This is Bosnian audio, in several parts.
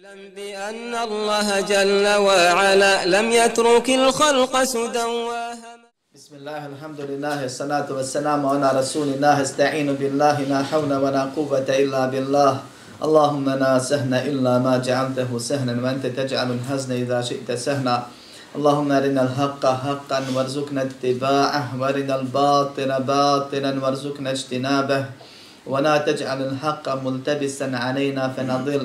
اعلم بأن الله جل وعلا لم يترك الخلق سدى بسم الله الحمد لله الصلاة والسلام على رسول الله استعين بالله لا حول ولا قوة إلا بالله. اللهم لا سهن إلا ما جعلته سهنا وأنت تجعل الحزن إذا شئت سهنا. اللهم أرنا الحق حقا وارزقنا اتباعه وأرنا الباطل باطلا وارزقنا اجتنابه. ولا تجعل الحق ملتبسا علينا فنضل.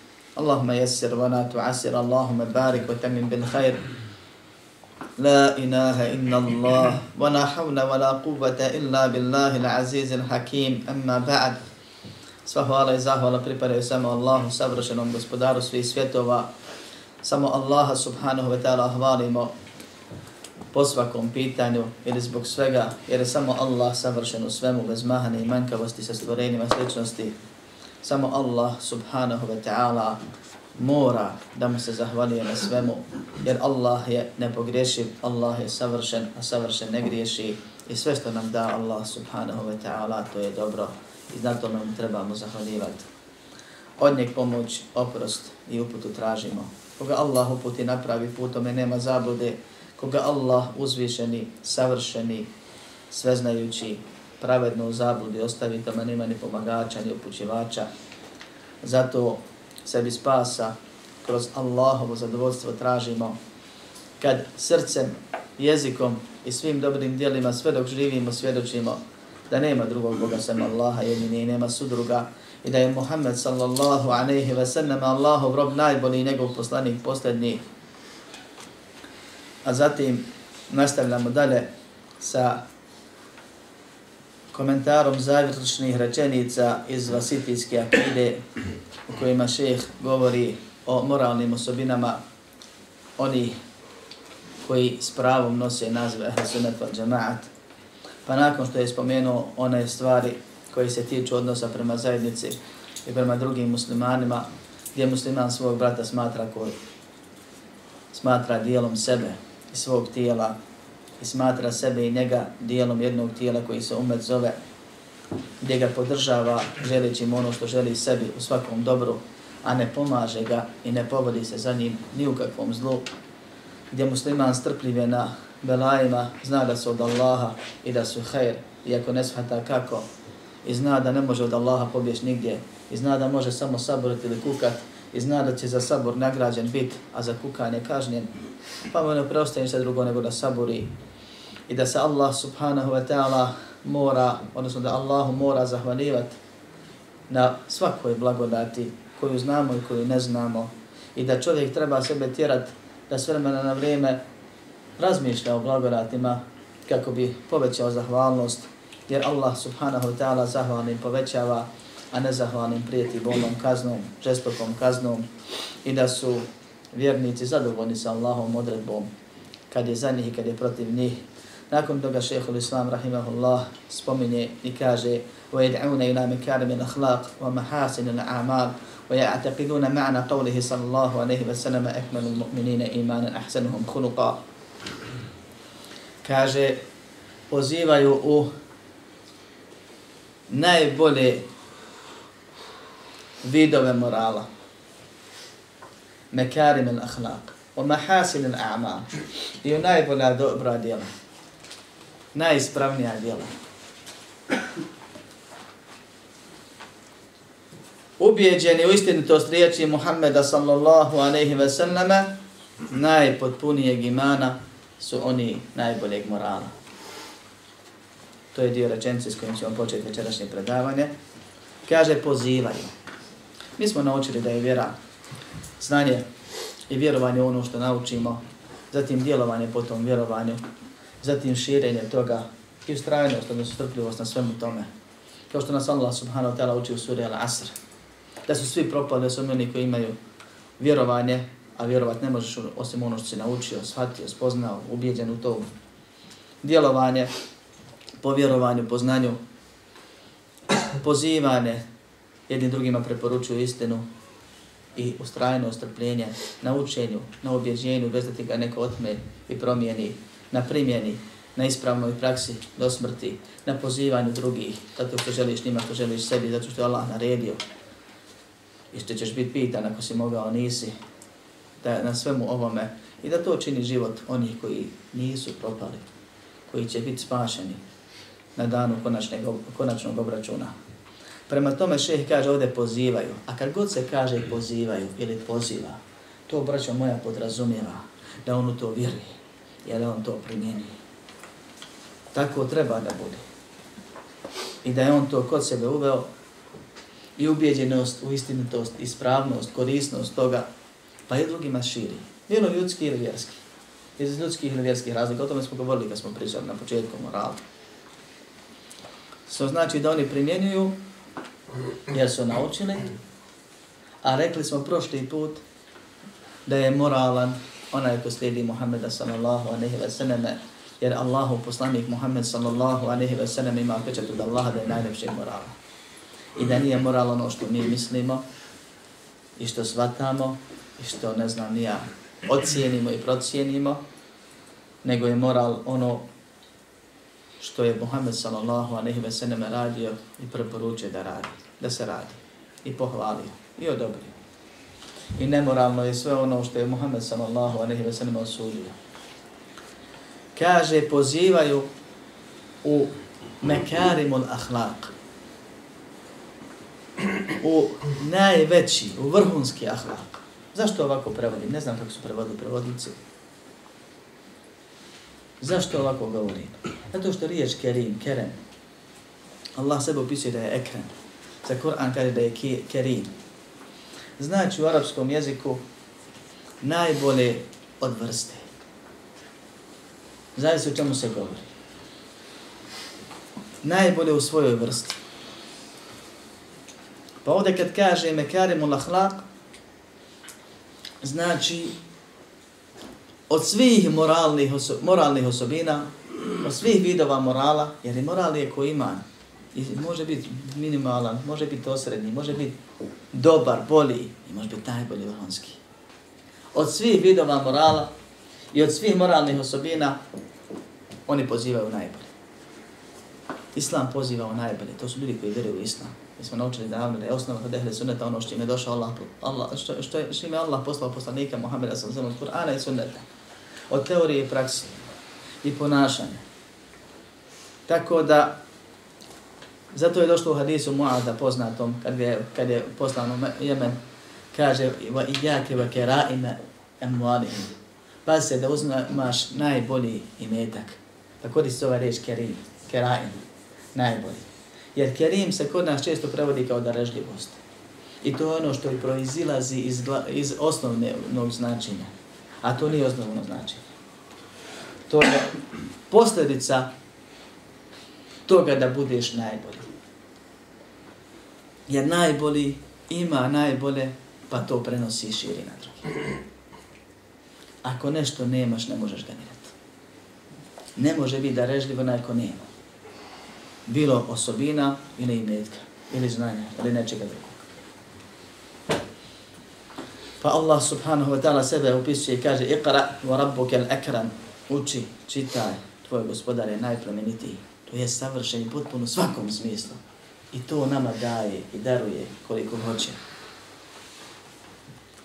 اللهم يسر ولا تعسر اللهم بارك وتمن بالخير لا إله إلا الله ولا حول ولا قوة إلا بالله العزيز الحكيم أما بعد Sva hvala i zahvala pripadaju samo Allahu, savršenom gospodaru svih svjetova. Samo Allaha subhanahu wa ta'ala hvalimo po svakom pitanju ili zbog svega, jer je samo Allah savršen u svemu bez mahane i manjkavosti sa stvorenima sličnosti. Samo Allah subhanahu wa ta'ala mora da mu se zahvalije na svemu, jer Allah je nepogrešiv, Allah je savršen, a savršen ne griješi i sve što nam da Allah subhanahu wa ta'ala to je dobro i zato nam trebamo zahvaljivati. Od njeg pomoć, oprost i uputu tražimo. Koga Allah uputi napravi putome, nema zablude, koga Allah uzvišeni, savršeni, sveznajući, pravedno u zabludi ostavi, tamo nema ni pomagača, ni upućivača. Zato sebi spasa kroz Allahovo zadovoljstvo tražimo kad srcem, jezikom i svim dobrim dijelima sve dok živimo svjedočimo da nema drugog Boga sem Allaha jedini i nema sudruga i da je Muhammed sallallahu alaihi ve sallam Allahov rob najbolji i njegov poslanik posljednji. A zatim nastavljamo dalje sa komentarom završnih rečenica iz Vasitijske akide u kojima šeh govori o moralnim osobinama oni koji s pravom nose nazve Ahl Sunnat wal Jamaat. Pa nakon što je spomenuo one stvari koje se tiču odnosa prema zajednici i prema drugim muslimanima, gdje musliman svog brata smatra koji smatra dijelom sebe i svog tijela i smatra sebe i njega dijelom jednog tijela koji se umet zove, gdje ga podržava želeći mu ono što želi sebi u svakom dobru, a ne pomaže ga i ne povodi se za njim ni u kakvom zlu, gdje musliman strpljive na belajima zna da su od Allaha i da su hajr, iako ne shvata kako, i zna da ne može od Allaha pobjeć nigdje, i zna da može samo saboriti ili kukat, i zna da će za sabor nagrađen bit, a za kukanje kažnjen, pa mu ne preostaje ništa drugo nego da sabori i da se Allah subhanahu wa ta'ala mora, odnosno da Allahu mora zahvaljivati na svakoj blagodati koju znamo i koju ne znamo. I da čovjek treba sebe tjerat da s vremena na vrijeme razmišlja o blagodatima kako bi povećao zahvalnost. Jer Allah subhanahu wa ta'ala zahvalnim povećava a nezahvalnim prijeti bolnom kaznom, žestokom kaznom. I da su vjernici zadovoljni sa Allahom odredbom kad je za njih i kad je protiv njih. Nakon toga šehhul Islam rahimahullah spominje i kaže وَيَدْعُونَ إِلَى مِكَارِمِ الْأَخْلَاقِ وَمَحَاسِنِ الْأَعْمَالِ وَيَعْتَقِدُونَ مَعْنَ قَوْلِهِ صلى الله عليه وسلم أكمل المؤمنين إيمانا أحسنهم خلقا kaže pozivaju u najbolje vidove morala mekarim il akhlaq o mahasin il a'mal i u najbolja dobra djela najispravnija djela ubijeđeni u istinitost riječi Muhammeda sallallahu aleyhi ve sallama najpotpunijeg imana su oni najboljeg morala. To je dio rečenice s kojim ćemo početi večerašnje predavanje. Kaže pozivaju. Mi smo naučili da je vjera znanje i vjerovanje ono što naučimo, zatim djelovanje po tom vjerovanju, zatim širenjem toga i ustrajnost, odnosno strpljivost na svemu tome. Kao što nas Allah subhanahu wa ta'ala uči u suri Al-Asr. Da su svi propali, da su oni koji imaju vjerovanje, a vjerovat ne možeš osim ono što si naučio, shvatio, spoznao, ubijeđen u to djelovanje, po vjerovanju, po znanju, pozivane, jedni drugima preporučuju istinu i ustrajno strpljenje na učenju, na objeđenju, bez da ti ga neko otme i promijeni, na primjeni, na ispravnoj praksi do smrti, na pozivanju drugih, zato što želiš njima, što želiš sebi, zato što je Allah naredio. I što ćeš biti pitan ako si mogao, nisi, da na svemu ovome i da to čini život onih koji nisu propali, koji će biti spašeni na danu konačnog, konačnog obračuna. Prema tome šeh kaže ovdje pozivaju, a kad god se kaže pozivaju ili poziva, to obraća moja podrazumijeva da on u to vjeruje, jer on to primjenio. Tako treba da bude. I da je on to kod sebe uveo i ubjeđenost u istinitost, ispravnost, korisnost toga, pa i drugima širi. Bilo ljudski ili vjerski. Iz ljudskih ili vjerskih razlika, o tome smo govorili kad smo pričali na početku moralu. So znači da oni primjenjuju jer su naučili, a rekli smo prošli put da je moralan onaj ko slijedi Muhammeda sallallahu aleyhi ve selleme, jer Allahu poslanik Muhammed sallallahu aleyhi ve selleme ima pečat od Allaha da je najlepši morala. I da nije moral ono što mi mislimo i što svatamo i što ne znam nija ocijenimo i procijenimo, nego je moral ono što je Muhammed sallallahu aleyhi ve sellem radio i preporučio da radi, da se radi i pohvalio i odobrio. I nemoralno je sve ono što je Muhammed sallallahu alejhi ve selleme osudio. Kaže, pozivaju u mekarimul ahlak, u najveći, u vrhunski ahlak. Zašto ovako prevodim? Ne znam kako su prevodili prevodnici. Zašto ovako govorim? Zato što riječ kerim, kerem, Allah sebe opisuje da je ekrem. Za Kur'an kaže da je kerim. Znači u arapskom jeziku najbolje od vrste. Zavisi o čemu se govori. Najbolje u svojoj vrsti. Pa ovdje kad kaže mekarimu lahlaq, znači od svih moralnih, oso moralnih osobina, od svih vidova morala, jer je moral je ko ima, i može biti minimalan, može biti osrednji, može biti dobar, bolji i može biti najbolji vrhunski. Od svih vidova morala i od svih moralnih osobina, oni pozivaju najbolje. Islam poziva u najbolje, to su ljudi koji vjeruju u Islam. Mi smo naučili davno da je osnova kod ehle sunneta ono što im je došao Allah, Allah što, što, je, što im je Allah poslao poslanika Muhammeda sa zemlom Kur'ana i sunneta od teorije i praksi i ponašanja. Tako da, zato je došlo u hadisu Mu'ada poznatom, kad je, kad je poslano Jemen, kaže, va ijake va keraime emualihim. Pa se da uzmaš najbolji imetak. Pa Tako di se ova reč kerim, keraim, najbolji. Jer kerim se kod nas često prevodi kao darežljivost. I to je ono što proizilazi iz, iz osnovnog značenja. A to nije osnovno značenje. To je posljedica toga da budeš najbolji. Jer najbolji ima najbolje, pa to prenosi i širi na drugi. Ako nešto nemaš, ne možeš ga nirati. Ne može biti da režljivo najko nema. Bilo osobina ili imetka, ili znanja, ili nečega drugog. Pa Allah subhanahu wa ta'ala sebe upisuje i kaže Iqra wa rabbuke al-akram Uči, čitaj, tvoj gospodar je najplemenitiji. To je savršen i potpuno svakom smislu. I to nama daje i daruje koliko hoće.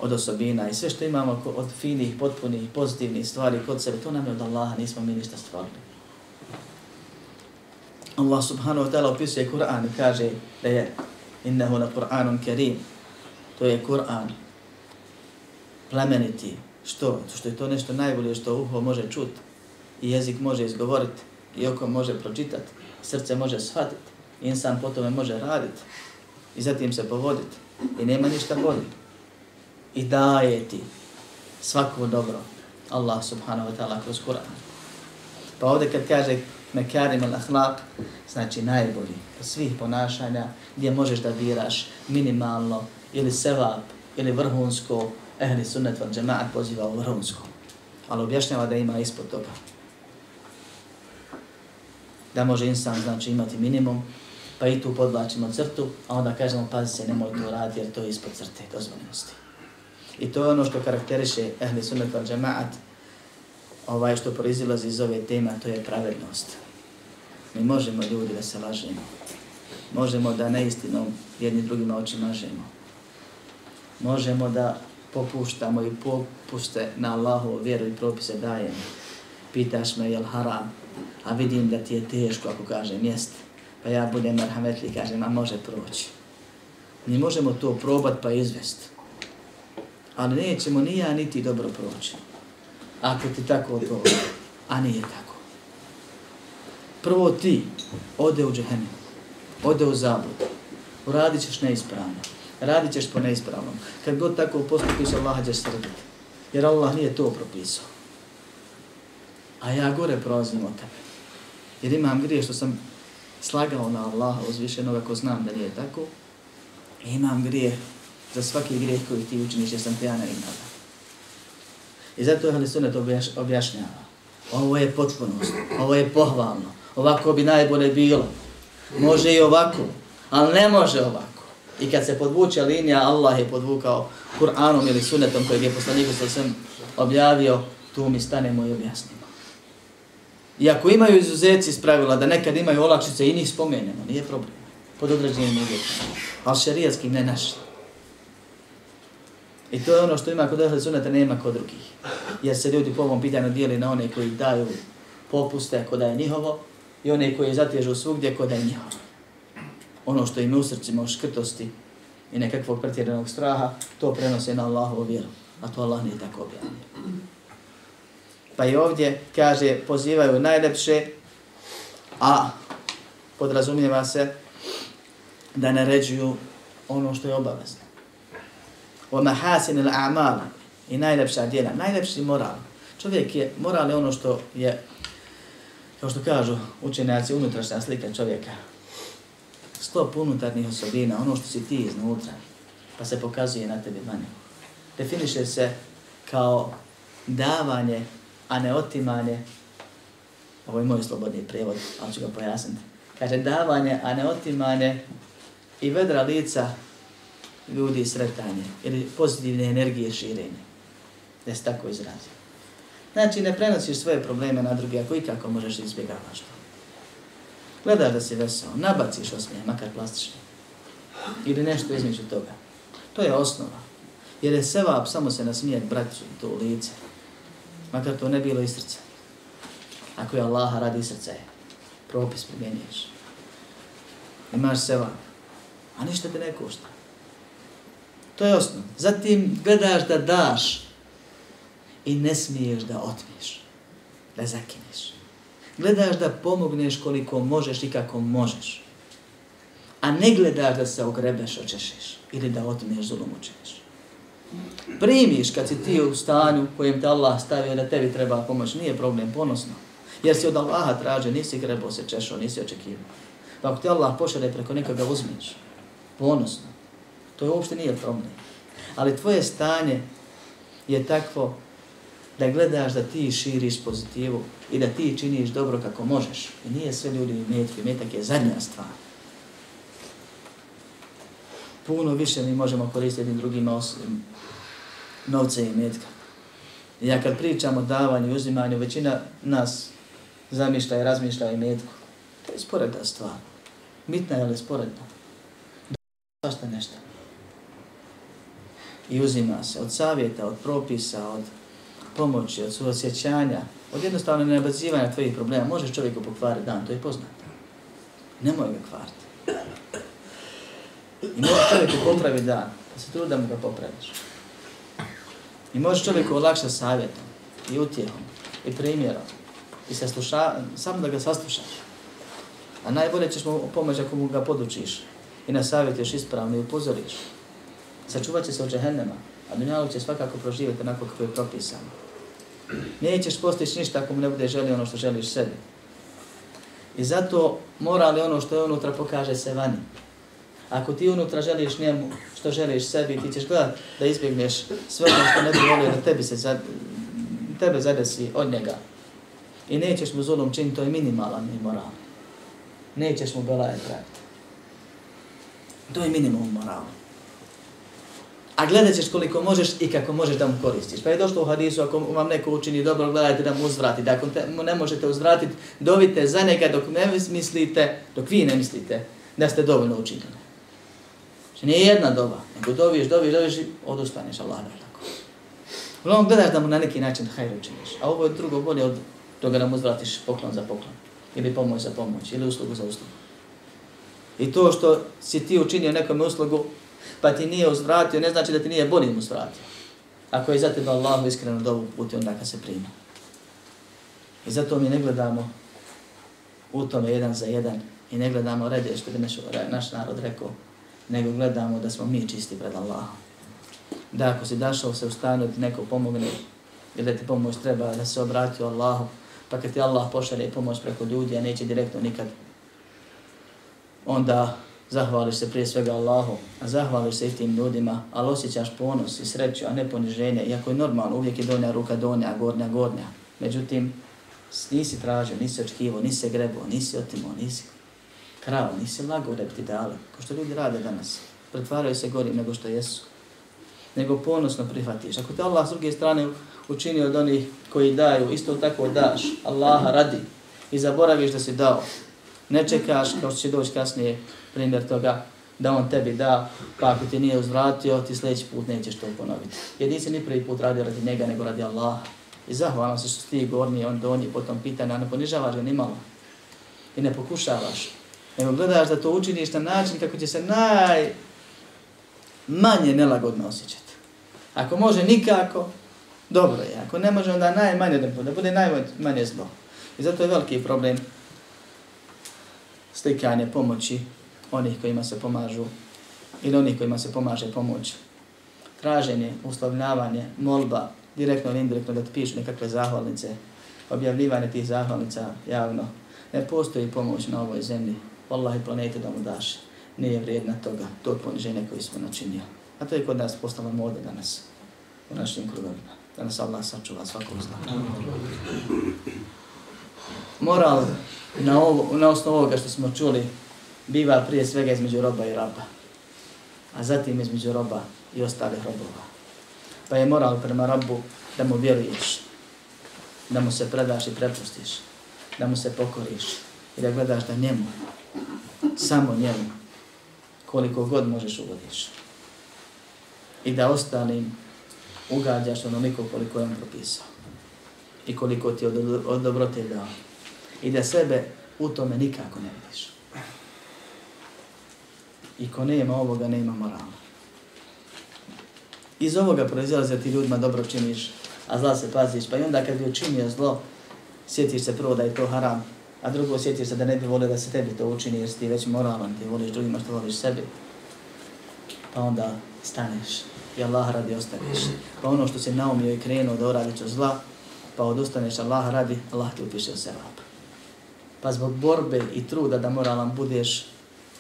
Od osobina i sve što imamo od finih, potpunih, pozitivnih stvari kod sebe, to nam je od Allaha, nismo mi ništa stvarili. Allah subhanahu wa ta'ala opisuje Kur'an i kaže da je innehu na Kur'anun kerim. To je Kur'an plemeniti. Što? Što je to nešto najbolje što uho može čuti i jezik može izgovoriti i oko može pročitati, srce može shvatiti, insan po tome može raditi i zatim se povoditi i nema ništa bolje. I daje ti svako dobro Allah subhanahu wa ta'ala kroz Kur'an. Pa ovdje kad kaže mekarim al ahlak, znači najbolji od svih ponašanja gdje možeš da biraš minimalno ili sevap ili vrhunsko ehli sunnet van džemaat poziva u vrhunsko. Ali objašnjava da ima ispod toga. Da može insan znači imati minimum, pa i tu podlačimo crtu, a onda kažemo pazi se, nemoj to raditi jer to je ispod crte dozvoljenosti. I to je ono što karakteriše ehli sunnet al džemaat, ovaj što proizilazi iz ove teme, to je pravednost. Mi možemo ljudi da se lažemo. Možemo da neistinom jedni drugima oči mažemo. Možemo da popuštamo i popuste na Allahu vjeru i propise dajemo. Pitaš me jel haram, a vidim da ti je teško ako kažem jeste Pa ja budem merhametli i kažem, a može proći. Mi možemo to probat pa izvest. Ali nećemo ni ja niti dobro proći. Ako ti tako odgovori, a nije tako. Prvo ti ode u džehennem, ode u zabud, uradit ćeš neispravno radit ćeš po neispravnom. Kad god tako postupiš, Allah ćeš srditi. Jer Allah nije to propisao. A ja gore prolazim od tebe. Jer imam grije što sam slagao na Allaha uzvišenog ako znam da nije tako. Imam grije za svaki grijeh koji ti učiniš jer sam te ja ne imala. I zato je Ali objaš, objašnjava. Ovo je potpunost, ovo je pohvalno, ovako bi najbolje bilo. Može i ovako, ali ne može ovako. I kad se podvuče linija, Allah je podvukao Kur'anom ili sunetom kojeg je poslanik sa svem objavio, tu mi stanemo i objasnimo. I ako imaju izuzeci iz pravila da nekad imaju olakšice i njih spomenemo, nije problem. Pod određenim uvjetima. Ali šarijatski ne naši. I to je ono što ima kod ehli sunata, nema kod drugih. Jer se ljudi po ovom pitanju dijeli na one koji daju popuste kod je njihovo i one koji zatežu svugdje kod je njihovo ono što im u srcima škrtosti i nekakvog pretjeranog straha, to prenose na Allahovu vjeru. A to Allah nije tako objavio. Pa i ovdje kaže, pozivaju najlepše, a podrazumijeva se da naređuju ono što je obavezno. Wa mahasin al-a'mal i najlepša djela, najlepši moral. Čovjek je, moral je ono što je, kao što kažu učenjaci, unutrašnja slika čovjeka sklop unutarnjih osobina, ono što si ti iznutra, pa se pokazuje na tebi manje. Definiše se kao davanje, a ne otimanje, ovo je moj slobodni prevod, ali ću ga pojasniti. Kaže davanje, a ne otimanje i vedra lica ljudi sretanje ili pozitivne energije širenje. Da se tako izrazi. Znači, ne prenosiš svoje probleme na druge, ako ikako kako možeš izbjegavaš to. Gledaš da si vesel, nabaciš osmije, makar plastični. Ili nešto između toga. To je osnova. Jer je sevap samo se nasmijet brati to u lice. Makar to ne bilo iz srca. Ako je Allaha radi srce, propis primjenjuješ. Imaš sevap. A ništa te ne košta. To je osnov. Zatim gledaš da daš i ne smiješ da otmiješ, Da zakineš gledaš da pomogneš koliko možeš i kako možeš. A ne gledaš da se ogrebeš, očešiš ili da otmiješ, zulom učiniš. Primiš kad si ti u stanju kojem te Allah stavio da tebi treba pomoć, nije problem, ponosno. Jer si od Allaha traže, nisi grebo se češao, nisi očekivao. Pa ako ti Allah pošalje preko nekoga uzmiš, ponosno, to je uopšte nije problem. Ali tvoje stanje je takvo da gledaš da ti širiš pozitivu i da ti činiš dobro kako možeš. I nije sve ljudi u metki, metak je zadnja stvar. Puno više mi možemo koristiti drugima osim novca i metka. Ja kad pričam o davanju i uzimanju, većina nas zamišlja i razmišlja i metku. To je sporedna stvar. Bitna je ali sporedna. Svašta nešto. I uzima se od savjeta, od propisa, od pomoći, od suosjećanja, od jednostavno nebazivanja tvojih problema, možeš čovjeku pokvariti dan, to je poznato. Nemoj ga kvariti. I možeš čovjeku popraviti dan, da se truda mu ga popraviš. I možeš čovjeku olakšati savjetom i utjehom i primjerom i se sluša, samo da ga saslušaš. A najbolje ćeš mu pomoći ako mu ga podučiš i na savjetiš ispravno i upozoriš. Sačuvat će se od džehennema, a dunjalu će svakako proživjeti onako kako je propisano. Nećeš postići ništa ako mu ne bude želio ono što želiš sebi. I zato mora li ono što je unutra pokaže se vani. Ako ti unutra želiš njemu što želiš sebi, ti ćeš gledat da izbjegneš sve ono što ne bi volio da tebi se zad, tebe zadesi od njega. I nećeš mu zulom činiti, to je minimalan i moral. Nećeš mu belaje praviti. To je minimum morala. A gledat ćeš koliko možeš i kako možeš da mu koristiš. Pa je došlo u hadisu, ako vam neko učini dobro, gledajte da mu uzvrati. Da ako mu ne možete uzvratiti, dovite za njega dok ne mislite, dok vi ne mislite da ste dovoljno učinili. Znači nije jedna doba, nego doviješ, doviješ, doviješ i odustaneš Allah da tako. Uglavnom gledaš da mu na neki način hajr učiniš. A ovo je drugo bolje od toga da mu uzvratiš poklon za poklon. Ili pomoć za pomoć, ili uslugu za uslugu. I to što si ti učinio nekom uslugu, pa ti nije uzvratio, ne znači da ti nije bolje mu uzvratio. Ako je za tebe Allah iskreno dobu puti, onda kad se prima. I zato mi ne gledamo u tome jedan za jedan i ne gledamo rede što bi naš, naš narod rekao, nego gledamo da smo mi čisti pred Allahom. Da ako si dašao se u stanu da neko pomogne ili da ti pomoć treba da se obrati Allahu, pa kad ti Allah pošalje pomoć preko ljudi, a neće direktno nikad, onda zahvališ se prije svega Allahu, a zahvališ se i tim ljudima, ali osjećaš ponos i sreću, a ne poniženje, iako je normalno, uvijek je donja ruka donja, gornja, gornja. Međutim, nisi tražio, nisi očkivo, nisi se grebo, nisi otimo, nisi krao, nisi lago da ti dala, kao što ljudi rade danas. Pretvaraju se gori nego što jesu. Nego ponosno prihvatiš. Ako te Allah s druge strane učini od onih koji daju, isto tako daš, Allaha radi i zaboraviš da si dao, Ne čekaš, kao što će doći kasnije, primjer toga, da on tebi da, pa ako ti nije uzvratio, ti sljedeći put nećeš to ponoviti. Jer nisi ni prvi put radio radi njega, nego radi Allaha. I zahvalam se što ti gornji, on donji, potom pitanja, a ne ponižavaš ga ni malo. I ne pokušavaš. Nego gledaš da to učiniš na način kako će se naj manje nelagodno osjećati. Ako može nikako, dobro je. Ako ne može, onda najmanje da bude, da bude najmanje zlo. I zato je veliki problem slikanje pomoći onih kojima se pomažu ili onih kojima se pomaže pomoć. Traženje, uslovljavanje, molba, direktno ili indirektno da ti pišu nekakve zahvalnice, objavljivanje tih zahvalnica javno. Ne postoji pomoć na ovoj zemlji. Wallahi planete da mu daš. Nije vrijedna toga, to poniženje koji smo načinio. A to je kod nas postala moda danas u našim krugovima. Da nas Allah sačuva svakog zla. Moral na, ovo, na osnovu ovoga što smo čuli, biva prije svega između roba i raba, a zatim između roba i ostalih robova. Pa je moral prema rabu da mu vjeruješ, da mu se predaš i prepustiš, da mu se pokoriš i da gledaš da njemu, samo njemu, koliko god možeš ugodiš. I da ostalim ugađaš onoliko koliko je on propisao i koliko ti od, od dobrote dao i da sebe u tome nikako ne vidiš. I ko nema ovoga, nema morala. Iz ovoga proizilaze da ti ljudima dobro činiš, a zla se paziš, pa i onda kad bi učinio zlo, sjetiš se prvo da je to haram, a drugo sjetiš se da ne bi volio da se tebi to učini, jer si ti već moralan, ti voliš drugima što voliš sebi. Pa onda staneš i Allah radi ostaneš. Pa ono što se naumio i krenuo da uradiš od zla, pa odustaneš Allah radi, Allah ti upiše u sevap pa zbog borbe i truda da moralan budeš,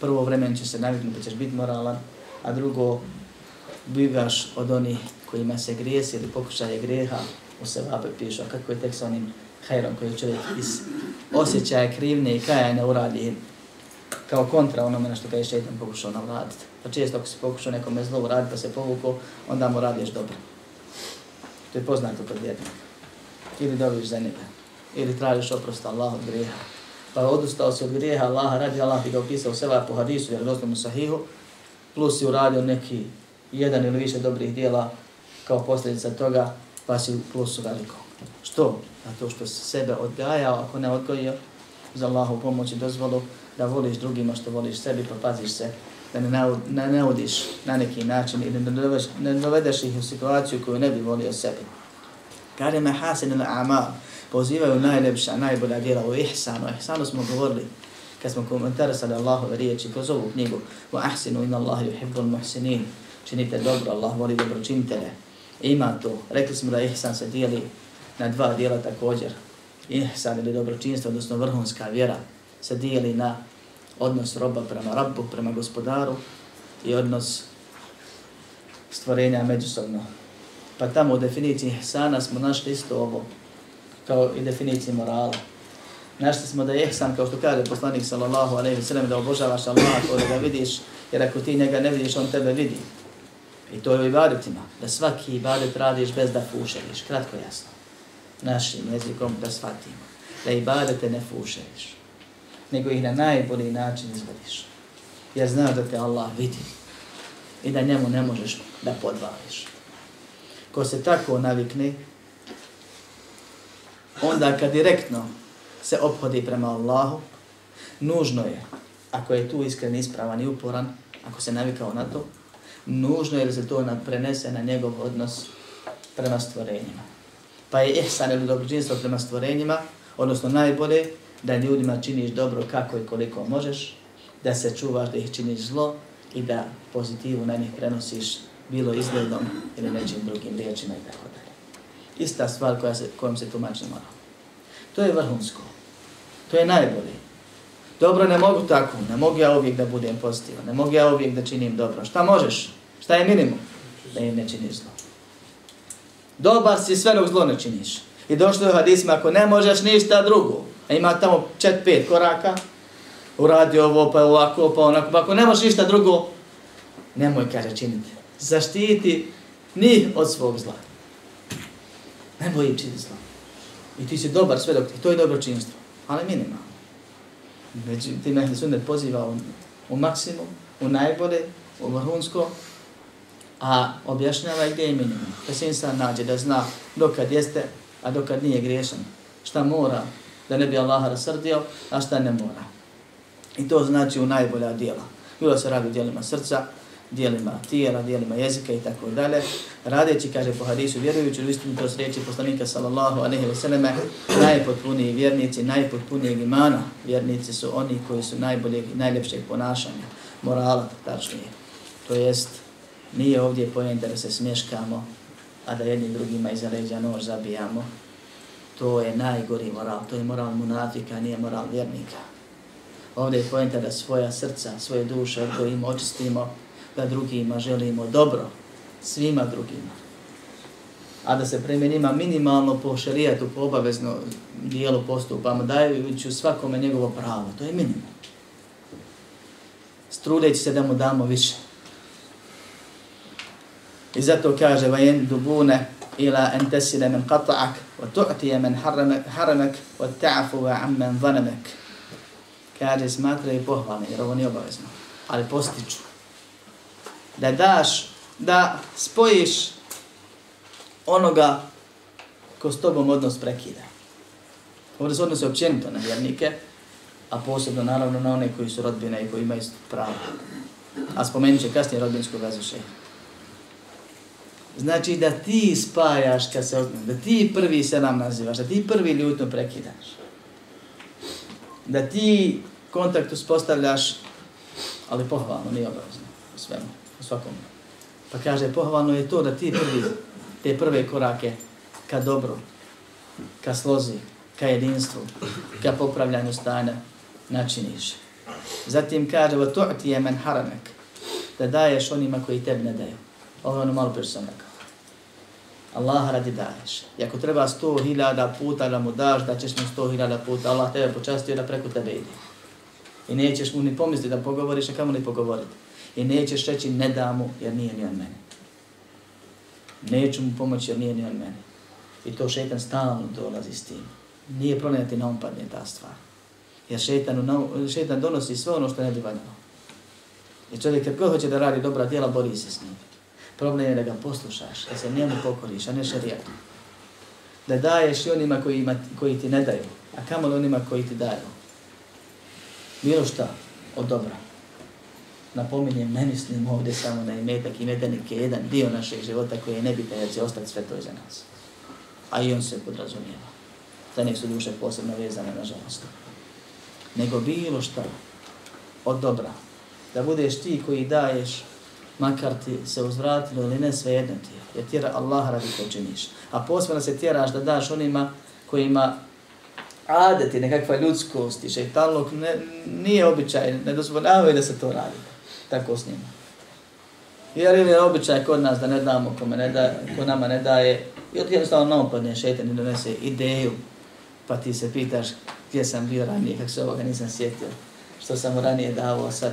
prvo vremen će se naviknuti, ćeš biti moralan, a drugo, bivaš od onih kojima se grijesi ili pokušaje greha, u sevape pišu, a kako je tek sa onim hajrom koji čovjek iz osjećaja krivne i kajanja uradi kao kontra onome na što ga je šeitan pokušao navladiti. Pa često ako se pokušao nekome zlo uraditi pa se povukao, onda mu radiš dobro. To je poznato kod vjernika. Ili dobiš za njega. Ili tražiš oprost Allah od grijeha. pa odustao se od grijeha Allaha radi, Allah ti ga upisao seba po hadisu, jer dostanu sahihu, plus si uradio neki jedan ili više dobrih dijela kao posljedica toga, pa si plusu veliko. Što? Zato što se sebe odgajao, ako ne odgojio, za Allahu pomoć i dozvolu da voliš drugima što voliš sebi, pa paziš se da ne, ne naudiš na neki način ili ne dovedeš, ne dovedeš ih u situaciju koju ne bi volio sebi. Kare me hasin ili amal, pozivaju najlepša, najbolja djela u ihsanu. Ihsanu smo govorili kad smo komentarisali Allahove riječi kroz ovu knjigu wa ahsinu inna Allah yuhibbul muhsinin činite dobro, Allah voli dobročinitele. Ima to. Rekli smo da ihsan se dijeli na dva dijela također. Ihsan ili dobročinstvo, odnosno vrhunska vjera, se dijeli na odnos roba prema rabu, prema gospodaru i odnos stvorenja međusobno. Pa tamo u definiciji ihsana smo našli isto ovo, kao i definiciji morala. Našli smo da je ihsan, kao što kaže poslanik sallallahu alaihi sallam, da obožavaš Allaha koji ga vidiš, jer ako ti njega ne vidiš, on tebe vidi. I to je u ibadetima, da svaki ibadet radiš bez da fušeriš, kratko jasno. Našim jezikom da shvatimo, da ibadete ne fušeš, nego ih na najbolji način izvadiš. Jer znaš da te Allah vidi i da njemu ne možeš da podvališ. Ko se tako navikne, onda kad direktno se ophodi prema Allahu, nužno je, ako je tu iskren, ispravan i uporan, ako se navikao na to, nužno je da se to prenese na njegov odnos prema stvorenjima. Pa je ihsan ili dobročinstvo prema stvorenjima, odnosno najbolje, da ljudima činiš dobro kako i koliko možeš, da se čuvaš da ih činiš zlo i da pozitivu na njih prenosiš bilo izgledom ili nečim drugim riječima i tako dalje. Ista stvar koja se, kojom se tumači moral. To je vrhunsko. To je najbolje. Dobro, ne mogu tako. Ne mogu ja uvijek da budem pozitivan. Ne mogu ja uvijek da činim dobro. Šta možeš? Šta je minimum? Da im ne činiš zlo. Dobar si sve dok zlo ne činiš. I došlo je u hadisima, ako ne možeš ništa drugo, a ima tamo čet, pet koraka, uradi ovo, pa ovako, pa onako, pa ako ne možeš ništa drugo, nemoj, kaže, činiti. Zaštiti njih od svog zla. Ne boji činiti zlo. I ti si dobar sve dok ti, to je dobro činstvo. Ali minimalno. Međutim, ehli sunnet poziva u, u maksimum, u najbolje, u vrhunsko, a objašnjava gdje je minimum. Da se insan nađe da zna dokad jeste, a dokad nije griješan. Šta mora da ne bi Allah rasrdio, a šta ne mora. I to znači u najbolja dijela. Bilo se radi u dijelima srca, dijelima tijela, dijelima jezika i tako dalje. Radeći, kaže po hadisu, vjerujući u istinu to sreći poslanika sallallahu alaihi wa sallame, najpotpuniji vjernici, najpotpunijeg imana vjernici su oni koji su najboljeg i najljepšeg ponašanja, morala, tačnije. To jest, nije ovdje pojenta da se smješkamo, a da jednim drugima iza leđa nož zabijamo. To je najgori moral, to je moral munafika, nije moral vjernika. Ovdje je pojenta da svoja srca, svoje duše odgojimo, očistimo, da drugima želimo dobro, svima drugima. A da se prema njima minimalno po šerijatu, po obavezno dijelu postupamo, dajući svakome njegovo pravo. To je minimum. Strudeći se da mu damo više. I zato kaže vajen dubune ila en tesile men qata'ak wa tu'tije men haramek wa ta'afu wa ammen zanamek. Kaže smatra i pohvalni, jer ovo nije obavezno. Ali postiču da daš, da spojiš onoga ko s tobom odnos prekida. Ovdje se odnose općenito na vjernike, a posebno naravno na one koji su rodbine i koji imaju pravo. A spomenut će kasnije rodbinsku vezu šeha. Znači da ti spajaš kad se da ti prvi se nam nazivaš, da ti prvi ljutno prekidaš. Da ti kontakt uspostavljaš, ali pohvalno, nije obavezno, svemu svakom. Pa kaže, pohvalno je to da ti prvi, te prve korake ka dobru, ka slozi, ka jedinstvu, ka popravljanju stanja načiniš. Zatim kaže, va tu'ti je men haramek, da daješ onima koji tebi ne daju. Ovo je ono malo prije sam rekao. Allah radi daješ. I ako treba sto hiljada puta da mu daš, da ćeš mu sto hiljada puta, Allah tebe počastio da preko tebe ide. I nećeš mu ni pomisliti da pogovoriš, a kamo ni pogovoriti. I nećeš reći ne da mu jer nije ni on mene. Neću mu pomoći jer nije ni on mene. I to šetan stalno dolazi s tim. Nije problem na ti ta stvar. Jer šetan, šetan donosi sve ono što ne bi valjalo. I čovjek kad god hoće da radi dobra djela, bori se s njim. Problem je da ga poslušaš, da se njemu pokoriš, a ne šarijatu. Da daješ i onima koji, ima, koji ti ne daju, a kamo onima koji ti daju. Bilo šta od dobra napominjem, ne mislim ovdje samo na imetak i medanik je jedan dio našeg života koji je nebitan jer će ostati sve to iza nas. A i on se podrazumijeva. Za nek su duše posebno vezane, nažalost. Nego bilo šta od dobra. Da budeš ti koji daješ, makar ti se uzvratilo ili ne, sve jedno ti je. Jer tjera Allah radi to činiš. A posebno se tjeraš da daš onima kojima adeti, nekakva ljudskost i šeitanluk ne, nije običaj, ne dozvoljavaju da se to radi. Tako s njima. Jer je običaj kod nas da ne damo kome ne da, ko nama ne daje, i od jednostavno nam padne šeitan i donese ideju, pa ti se pitaš gdje sam bio ranije, kako se ovoga nisam sjetio, što sam mu ranije dao, sad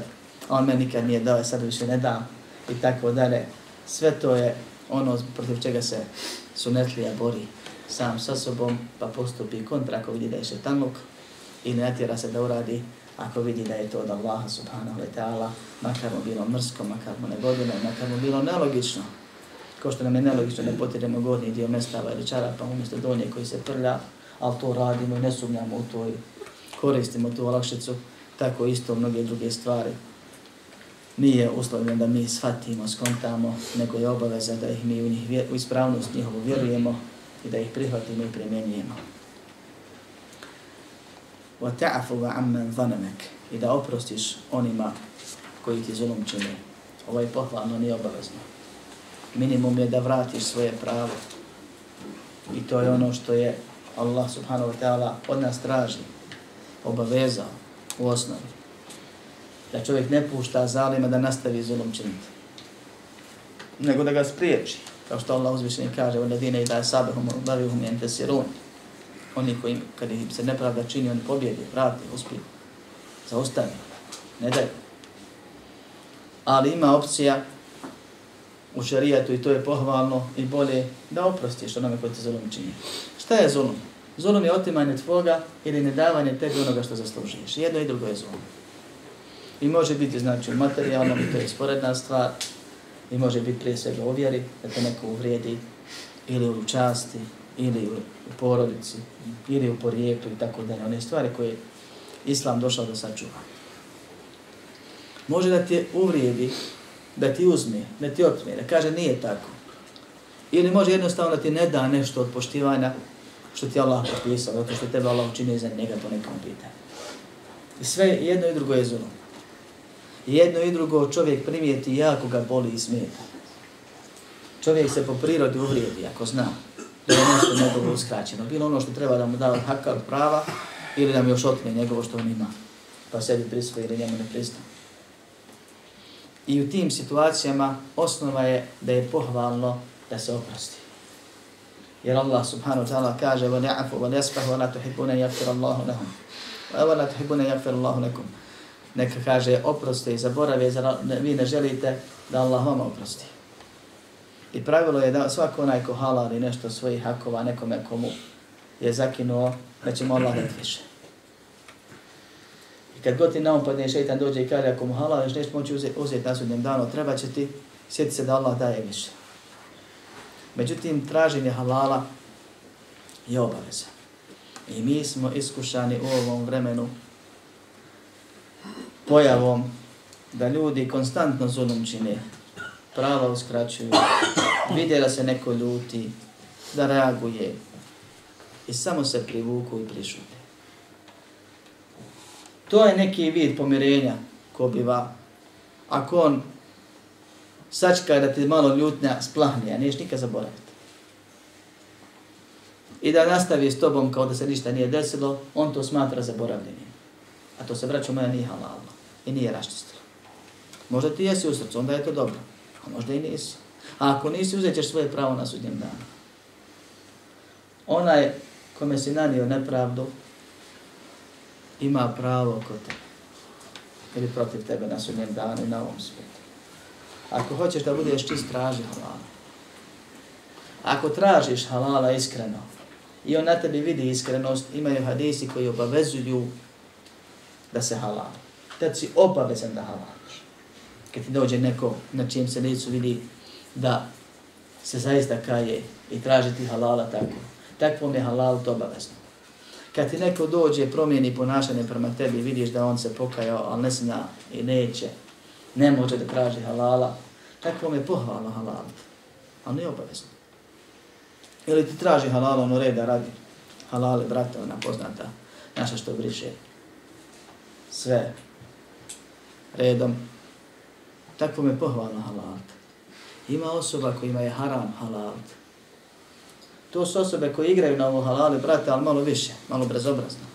on me nikad nije dao, sad više ne dam, i tako dalje. Sve to je ono protiv čega se sunetlija bori sam sa sobom, pa postupi kontra ako vidi da je šetanluk i ne natjera se da uradi ako vidi da je to od Allaha subhanahu wa ta'ala, makar mu bilo mrsko, makar mu negodino, makar mu bilo nelogično. Ko što nam je nelogično da potiremo godni dio mestava ili čarapa umjesto donje koji se prlja, ali to radimo i ne sumnjamo u to i koristimo tu olakšicu, tako isto mnoge druge stvari. Nije uslovljeno da mi shvatimo, skontamo, nego je obaveza da ih mi u, njih, u ispravnost njihovu vjerujemo i da ih prihvatimo i primjenjujemo. Wa ta'fu wa i da oprostiš onima koji ti zulum čine. Ovo je pohvalno, nije obavezno. Minimum je da vratiš svoje pravo. I to je ono što je Allah subhanahu wa ta'ala od nas traži, obavezao u osnovi. Da čovjek ne pušta zalima da nastavi zulum činiti. Nego da ga spriječi. Kao što Allah uzvišeni kaže, u ladine i da sabehum, lavihum i entesirun. Oni koji, kad im se nepravda čini, oni pobjede, vrati, uspiju, zaustavi, ne daj. Ali ima opcija u šarijatu i to je pohvalno i bolje da oprostiš onome koji te zulum čini. Šta je zulum? Zulum je otimanje tvoga ili nedavanje tebi onoga što zaslužuješ. Jedno i drugo je zulum. I može biti znači materijalno, to je sporedna stvar, i može biti prije svega ovjeri, da te neko uvrijedi, ili u časti, ili u, porodici, ili u porijeklu i tako dalje. One stvari koje Islam došao da sačuva. Može da te uvrijedi, da ti uzme, da ti otme, da kaže nije tako. Ili može jednostavno da ti ne da nešto od poštivanja što ti Allah propisao, zato što tebe Allah učinio za njega po nekom pitanju. I sve jedno i drugo je zulom jedno i drugo čovjek primijeti jako ga boli i smeta. Čovjek se po prirodi uvrijedi ako zna da je nešto njegovo uskraćeno. Bilo ono što treba da mu da haka od prava ili da mu još otme njegovo što on ima. Pa sebi prisvoji ili njemu ne prizna. I u tim situacijama osnova je da je pohvalno da se oprosti. Jer Allah subhanahu wa ta'ala kaže وَنِعَفُ وَنِيَسْفَهُ وَنَا تُحِبُونَ يَغْفِرَ اللَّهُ لَهُمْ وَنَا تُحِبُونَ يَغْفِرَ اللَّهُ لَكُمْ neka kaže oproste i zaborave, zar vi ne želite da Allah vam oprosti. I pravilo je da svako onaj ko halali nešto svojih hakova nekome komu je zakinuo, da će mu Allah dati više. I kad god ti naumpadne šeitan dođe i kaže ako mu halališ nešto moći uzeti, uzeti na sudnjem danu, treba će ti sjeti se da Allah daje više. Međutim, traženje halala je obaveza. I mi smo iskušani u ovom vremenu pojavom da ljudi konstantno zulum čine, prava uskraćuju, vide da se neko ljuti, da reaguje i samo se privuku i prišute. To je neki vid pomirenja ko biva. Ako on sačka da ti malo ljutnja splahne, a niješ nikad zaboraviti. I da nastavi s tobom kao da se ništa nije desilo, on to smatra zaboravljenim. A to se vraća moja nije halalno i nije raščistila. Možda ti jesi u srcu, onda je to dobro. A možda i nisi. A ako nisi, uzet ćeš svoje pravo na sudnjem danu. Onaj kome si nanio nepravdu, ima pravo kod tebe. Ili protiv tebe na sudnjem danu i na ovom svijetu. Ako hoćeš da budeš čist, traži halala. Ako tražiš halala iskreno, i on na tebi vidi iskrenost, imaju hadisi koji obavezuju da se halala tad si obavezan da halališ. Kad ti dođe neko na čijem se licu vidi da se zaista kaje i traži ti halala tako. Takvom je halal to obavezno. Kad ti neko dođe, promijeni ponašanje prema tebi, vidiš da on se pokajao, ali ne zna i neće, ne može da traži halala, takvom je pohvalno halal. Ali nije obavezno. Ili ti traži halal, ono reda radi. Halale, brate, ona poznata, naša što briše sve redom. Tako me pohvalna halal. Ima osoba kojima je haram halal. To su osobe koje igraju na ovo halale, brate, ali malo više, malo brezobrazno.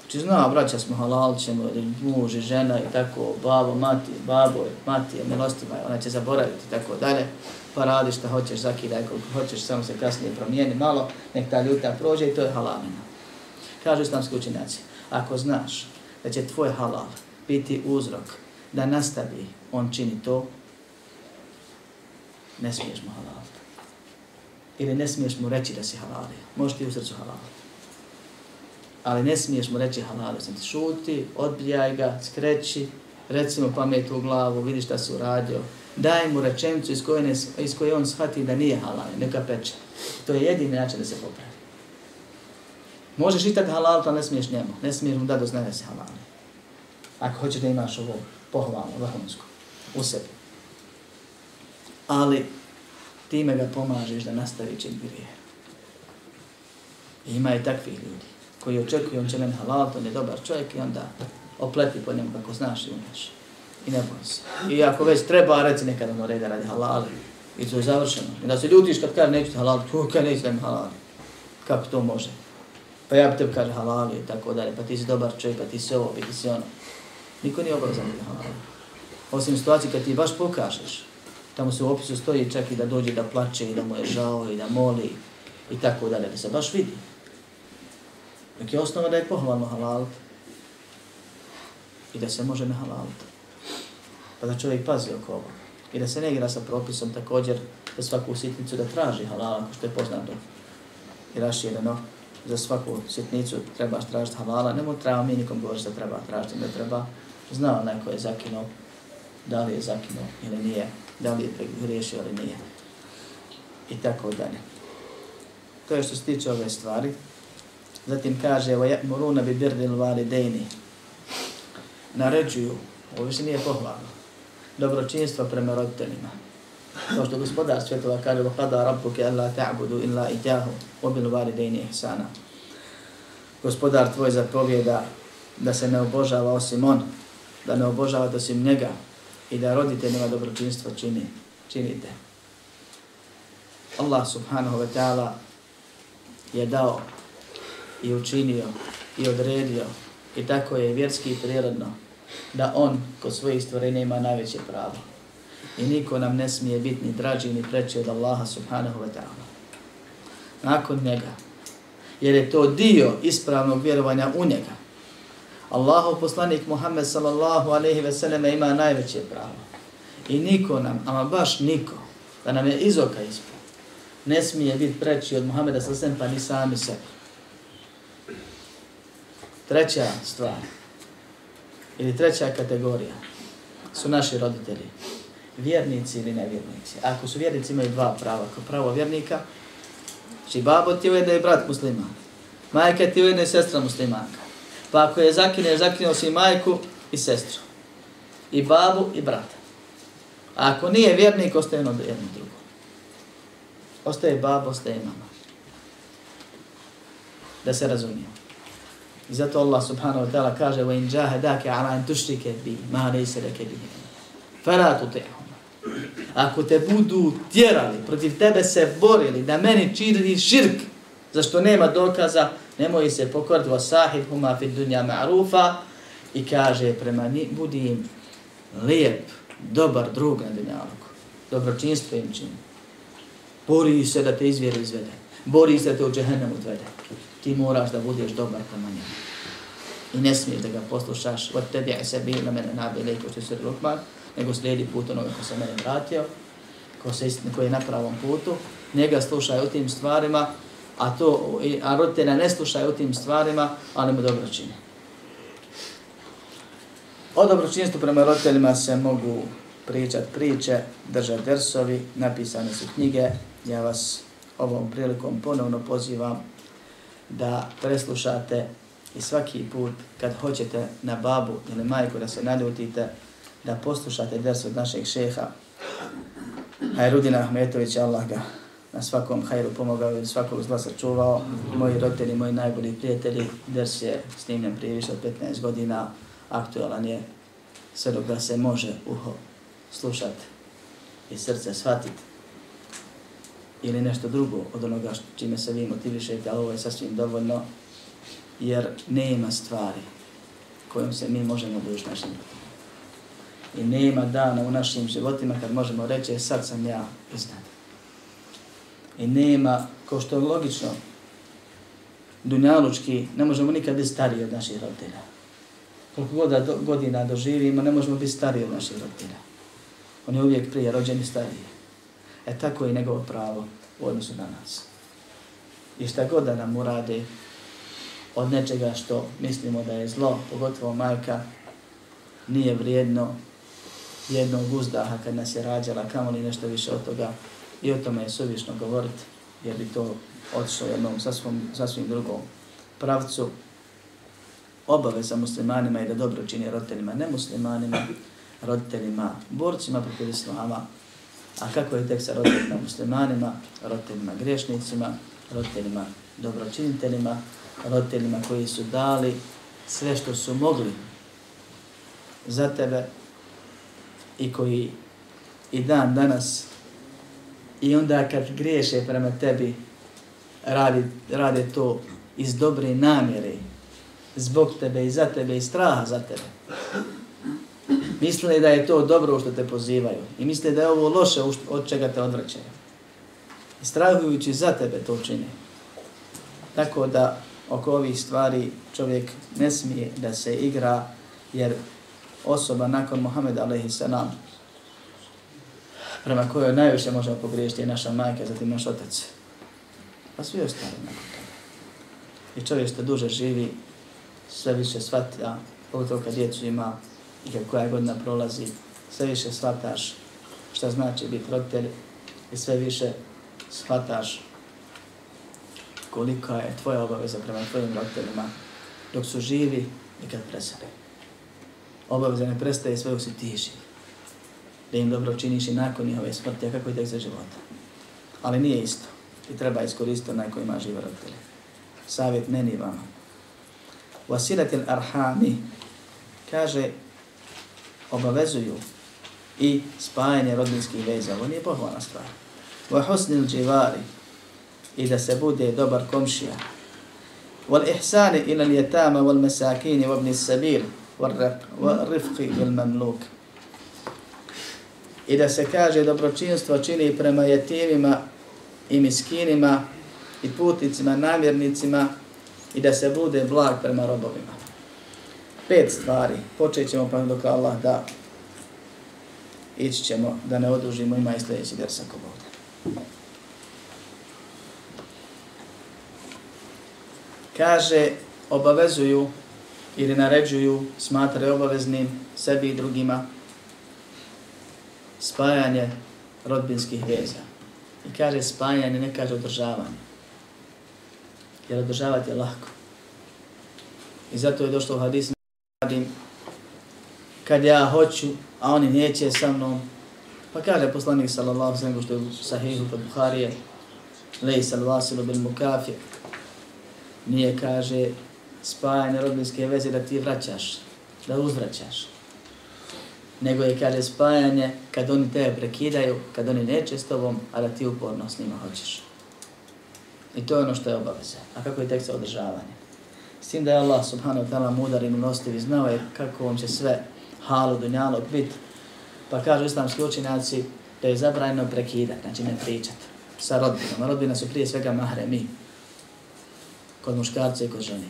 Znači zna, braća smo halal, ćemo, muž i žena i tako, babo, mati, babo, mati, milostima, ona će zaboraviti i tako dalje. Pa radi šta hoćeš, zakidaj koliko hoćeš, samo se kasnije promijeni malo, nek ta ljuta prođe i to je halalina. Kažu islamski učinjaci, ako znaš da će tvoj halal biti uzrok da nastavi, on čini to, ne smiješ mu halal. Ili ne smiješ mu reći da si halalio. Možeš ti u srcu halal. ali ne smiješ mu reći halal. sam ti šuti, odbijaj ga, skreći, reci mu pamet u glavu, vidi šta si uradio, daj mu rečenicu iz koje, ne, iz koje on shvati da nije halal, neka peče. To je jedini način da se popravi. Možeš i tako halal, ali ne smiješ njemu, ne smiješ mu da doznaje da si halal. Ako hoćeš da imaš ovo pohvalno, vrhunsko, u sebi. Ali time ga pomažeš da nastavi čin grije. Ima i takvih ljudi koji očekuju on će meni halal, on je dobar čovjek i onda opleti po njemu kako znaš i umeš. I ne boj se. I ako već treba, reci nekada ono reda radi halal i to je završeno. I da se ljutiš kad kaže neću halal, tu kaj neću da mi halal. Kako to može? Pa ja bi tebi kaže halal i tako dalje, pa ti si dobar čovjek, pa ti si ovo, pa ti si ono. Niko nije obavezan da halal. Osim situacije kad ti baš pokažeš, tamo se u opisu stoji čak i da dođe da plače i da mu je žao i da moli i tako dalje, da se baš vidi. Nek je osnova da je pohvalno halal i da se može na halal. Pa da čovjek pazi oko ovo. I da se ne igra sa propisom također za svaku sitnicu da traži halal, ako što je poznato i rašireno. Za svaku sitnicu trebaš tražiti halala. Ne treba mi nikom govoriti da treba tražiti, ne treba. Zna onaj ko je zakinuo, da li je zakinuo ili nije, da li je pregriješio ili nije. I tako dalje. To je što se tiče ove stvari. Zatim kaže, wa ya'muruna bi birril walidaini. Naređuju, ovo više nije pohvalno, dobročinstvo prema roditeljima. Kao što gospodar svjetova kaže, wa qada rabbuke alla ta'budu illa ijahu, wa bil walidaini ihsana. Gospodar tvoj zapovjeda da se ne obožava osim on, da ne obožavate osim njega i da roditeljima dobročinstvo čini, činite. Allah subhanahu wa ta'ala je dao i učinio i odredio i tako je vjerski i prirodno da on kod svojih stvorenja ima najveće pravo. I niko nam ne smije biti ni draži ni preći od Allaha subhanahu wa ta'ala. Nakon njega, jer je to dio ispravnog vjerovanja u njega, Allahov poslanik Muhammed sallallahu alaihi ve sellem ima najveće pravo. I niko nam, ama baš niko, da nam je izoka ispred, ne smije biti preći od Muhammeda sallallahu alaihi pa ni sami sebi. Treća stvar, ili treća kategorija, su naši roditelji. Vjernici ili nevjernici. Ako su vjernici, imaju dva prava. Ako pravo vjernika, znači babo ti ujedno je brat musliman. Majka ti ujedno je sestra muslimanka. Pa ako je zakineš, zakineo si majku i sestru. I babu i brata. A ako nije vjernik, ostaje jedno jedno drugo. Ostaje babo, ostaje mama. Da se razumijemo. I zato Allah subhanahu wa ta'ala kaže وَإِنْ جَاهَدَاكَ عَلَىٰ أَنْ تُشْرِكَ بِي مَا لَيْسَ لَكَ بِهِ فَلَا تُطِعْهُمَ Ako te budu tjerali, protiv tebe se borili, da meni čini širk, zašto nema dokaza, nemoj se pokoriti wa sahib huma fi dunja ma'rufa i kaže prema njim, budi im lijep, dobar drug na dunjaluku. Dobročinstvo im čini. Bori se da te izvjeri izvede. Bori se da te u džehennem odvede ti moraš da budeš dobar prema njemu. I ne smiješ da ga poslušaš od tebi, a sebi na mene nabi lejko što se rukman, nego slijedi put onoga ko se mene vratio, ko, se istine, ko je na pravom putu, njega slušaj u tim stvarima, a, to, a roditelja ne slušaju o tim stvarima, ali mu dobro čine. O dobročinstvu prema roditeljima se mogu pričat priče, držati dersovi, napisane su knjige. Ja vas ovom prilikom ponovno pozivam da preslušate i svaki put kad hoćete na babu ili majku da se naljutite, da poslušate ders od našeg šeha Hajrudina Ahmetovića, Allah ga na svakom hajru pomogao i svakog zla sačuvao. Moji roditelji, moji najbolji prijatelji, ders je snimljen prije više od 15 godina, aktualan je sve dok ga se može uho slušati i srce shvatiti. ili nešto drugo od onoga što, čime se vi motivišete, ali ovo je sasvim dovoljno, jer nema stvari kojom se mi možemo dužiti našim. I nema dana u našim životima kad možemo reći, e, sad sam ja iznad. I nema, kao što je logično, dunjalučki, ne možemo nikad biti stariji od naših roditelja. Koliko god do, godina doživimo, ne možemo biti stariji od naših roditelja. On je uvijek prije rođeni stariji. E tako je njegovo pravo u odnosu na nas. I šta god da nam urade od nečega što mislimo da je zlo, pogotovo majka, nije vrijedno jednog uzdaha kad nas je rađala, kamo li nešto više od toga. I o tome je suvišno govoriti, jer bi to otišlo jednom sasvim, sasvim drugom pravcu. Obaveza muslimanima je da dobro čini roditeljima, ne muslimanima, roditeljima, borcima protiv islama. A kako je tek sa roditeljima muslimanima, roditeljima grešnicima, roditeljima dobročiniteljima, roditeljima koji su dali sve što su mogli za tebe i koji i dan danas i onda kad griješe prema tebi radi, rade to iz dobre namjere zbog tebe i za tebe i straha za tebe. Misle da je to dobro što te pozivaju i misle da je ovo loše od čega te odvraćaju. I strahujući za tebe to čine. Tako da oko ovih stvari čovjek ne smije da se igra jer osoba nakon Muhammeda a.s prema kojoj najviše možemo pogriješiti je naša majka, zatim naš otac. Pa svi ostali nakon toga. I čovjek što duže živi, sve više shvata, pogotovo kad djecu ima i kad koja godina prolazi, sve više shvataš šta znači biti roditelj i sve više shvataš kolika je tvoja obaveza prema tvojim roditeljima dok su živi i kad presade. Obaveza ne prestaje sve u si tiži. Da im dobro činiš i nakon njihove smrti, a kako i tek za života. Ali nije isto. I treba iskoristiti onaj koji ima žive roditelje. Savjet meni i vama. Wasilatil arhami kaže obavezuju i spajanje rodinskih veza. Ovo nije pohvalna stvar. Wa husnil dživari i da se bude dobar komšija. Wal ihsani ila al-yatama wal masakin wa ibn as-sabil wal rifqi bil mamluk. I da se kaže dobročinstvo čini prema jetimima i miskinima i putnicima, namjernicima i da se bude blag prema robovima. Pet stvari. Počet ćemo pa dok Allah da ići ćemo da ne odužimo ima i sljedeći dersak bude. kaže obavezuju ili naređuju, smatraju obaveznim sebi i drugima spajanje rodbinskih veza. I kaže spajanje, ne kaže održavanje. Jer održavati je lahko. I zato je došlo u hadisu radim kad ja hoću, a oni neće sa mnom. Pa kaže poslanik sallallahu sallam što je u sahihu kod Buharije, lej salvasilu bil mukafir, nije, kaže, spajanje rodbinske veze da ti vraćaš, da uzvraćaš. Nego je, kaže, spajanje kad oni tebe prekidaju, kad oni neće s tobom, a da ti uporno s njima hoćeš. I to je ono što je obaveza. A kako je tek sa održavanje? S tim da je Allah subhanahu wa ta'ala mudar i milostiv i znao je kako vam će sve halu dunjalog biti. Pa kažu islamski učinjaci da je zabranjeno prekidati, znači ne pričati sa rodbinom. Rodbina su prije svega mahremi kod muškarca i kod žene.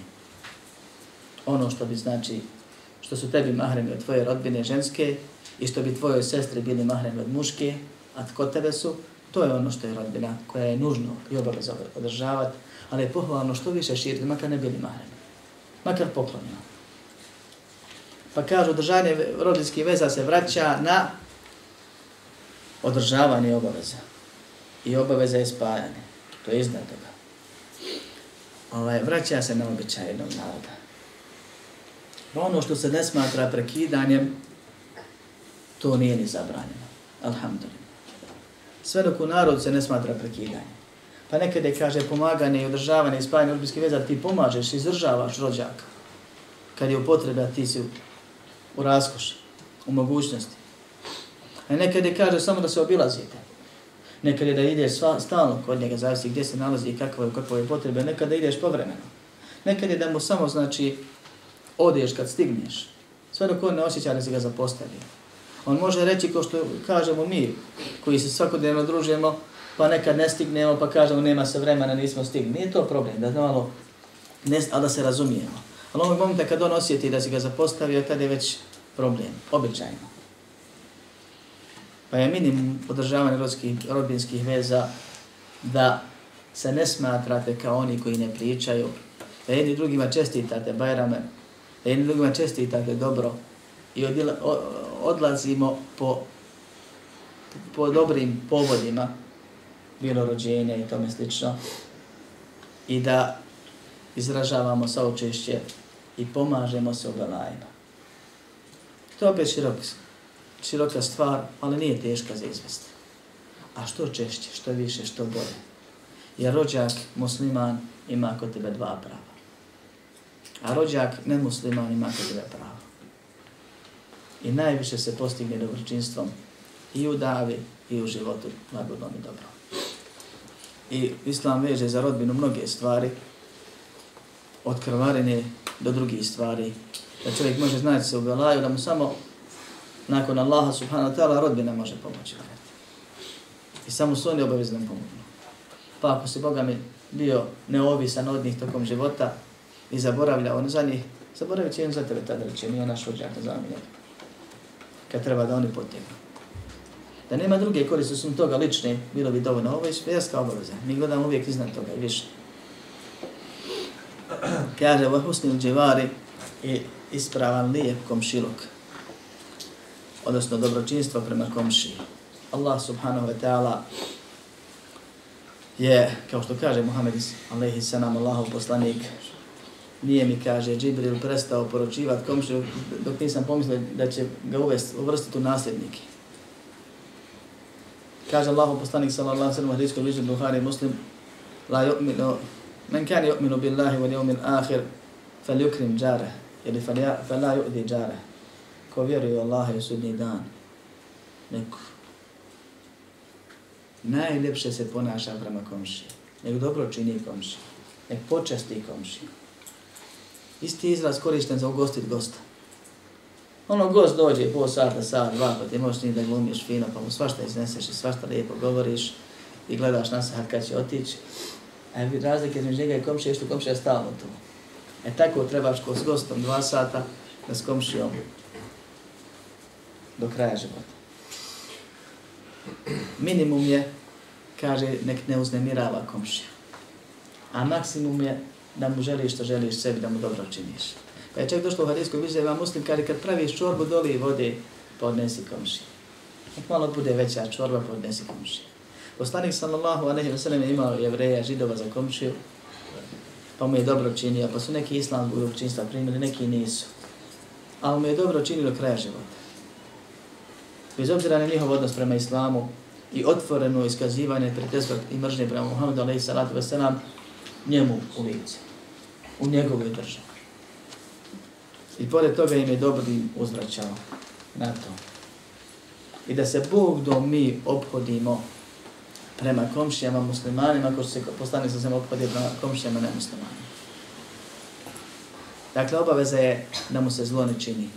Ono što bi znači, što su tebi mahremi od tvoje rodbine ženske i što bi tvojoj sestri bili mahremi od muške, a tko tebe su, to je ono što je rodbina koja je nužno i obaveza održavati, ali je pohvalno što više širiti, makar ne bili mahremi. Makar poklonjeno. Pa kažu, održanje rodinskih veza se vraća na održavanje obaveza. I obaveza je spajanje. To je iznad toga ovaj, vraća se na običaj jednog naroda. Pa ono što se ne smatra prekidanjem, to nije ni zabranjeno. Alhamdulillah. Sve dok u narodu se ne smatra prekidanjem. Pa nekad je kaže pomaganje i održavanje i spajanje odbijskih veza, ti pomažeš, izdržavaš rođaka. Kad je u potrebe, ti si u raskoši, u mogućnosti. A nekad je kaže samo da se obilazite. Nekad je da ideš sva, stalno kod njega, zavisi gdje se nalazi i kakve, kakve je potrebe, Nekada ideš povremeno. Nekad je da mu samo znači odeš kad stigneš. Sve dok on ne osjeća da si ga zapostavio. On može reći kao što kažemo mi, koji se svakodnevno družimo, pa nekad ne stignemo, pa kažemo nema se vremena, nismo stigli. Nije to problem, da malo, ne, ali da se razumijemo. Ali ovog momenta kad on osjeti da si ga zapostavio, tada je već problem, običajno. Pa je minimum održavanja rodskih, rodbinskih veza da se ne smatrate kao oni koji ne pričaju, da jedni drugima čestitate bajrame, E, da jedni drugima čestitate dobro i odila, odlazimo po, po dobrim povodima, bilo rođenje i tome slično, i da izražavamo saučešće i pomažemo se u belajima. To je opet širok, široka stvar, ali nije teška za izvest. A što češće, što više, što bolje. Jer rođak musliman ima kod tebe dva prava. A rođak nemusliman ima kod tebe prava. I najviše se postigne dobročinstvom i u davi i u životu nagodnom i dobrom. I Islam veže za rodbinu mnoge stvari, od krvarine do drugih stvari, da čovjek može znati se u belaju, da mu samo nakon Allaha subhanahu wa ta'ala rodbina može pomoći. I samo su oni obavezni pomognu. Pa ako si Boga mi bio neovisan od njih tokom života i zaboravlja on za njih, zaboravit će on za tebe tada, će nije naš vođak na zamjenje. Kad treba da oni potegnu. Da nema druge koriste su toga lične, bilo bi dovoljno. Ovo je spjeska obaveza. Mi gledamo uvijek iznad toga i više. Kaže, ovo husnil dživari i ispravan lijep komšiluk. Odnosno dobročinstvo prema komši. Allah subhanahu wa ta'ala je, kao što kaže Muhammed alaihi sanam, Allahov poslanik, nije mi, kaže, Džibril prestao poručivati komšu dok nisam pomislio da će ga uvesti, uvrstiti u nasljednike. Kaže Allahu poslanik sallallahu alejhi ve sellem hadis koji Buhari Muslim la yu'minu man kan yu'minu billahi wal yawmil akhir falyukrim jarah ili fala yu'di jarah. Ko vjeruje u Allaha i sudnji dan nek najljepše se ponaša prema komšiji. Nek dobro čini komšiji. Nek počasti komšiji isti izraz korišten za ugostit gosta Ono, gost dođe po sata, sat, dva, pa ti možeš da glumiš fino, pa mu svašta izneseš i svašta lijepo govoriš i gledaš na sat kad će otići. A razlika između njega i komšije što komšija je stalno tu. E tako trebaš ko s gostom dva sata da s komšijom do kraja života. Minimum je, kaže, nek ne uznemirava komšija. A maksimum je da mu želiš što želiš sebi, da mu dobro činiš. Pa je čak došlo u hadijskoj vize, vam muslim kada kad praviš čorbu, doli vode, podnesi komši. Nek malo bude veća čorba, podnesi komši. Poslanik sallallahu alaihi wa sallam je imao jevreja, židova za komšiju, pa mu je dobro činio, pa su neki islam u primili, neki nisu. Ali mu je dobro činilo kraja života. Bez obzira na njihov odnos prema islamu i otvoreno iskazivanje prijateljstva i mržnje prema Muhammedu alaihi salatu wa sallam, njemu u lice, u njegovoj državi. I pored toga im je dobri uzvraćao na to. I da se Bog do mi obhodimo prema komšijama muslimanima, ako se postane sa svema obhodi prema komšijama nemuslimanima. Dakle, obaveza je da mu se zlo ne čini